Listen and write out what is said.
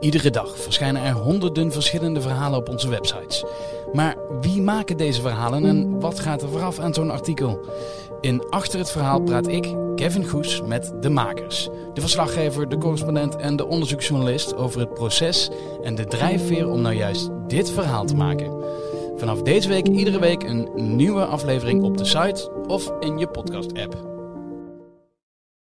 Iedere dag verschijnen er honderden verschillende verhalen op onze websites. Maar wie maken deze verhalen en wat gaat er vooraf aan zo'n artikel? In Achter het Verhaal praat ik, Kevin Goes, met de makers. De verslaggever, de correspondent en de onderzoeksjournalist over het proces en de drijfveer om nou juist dit verhaal te maken. Vanaf deze week iedere week een nieuwe aflevering op de site of in je podcast-app.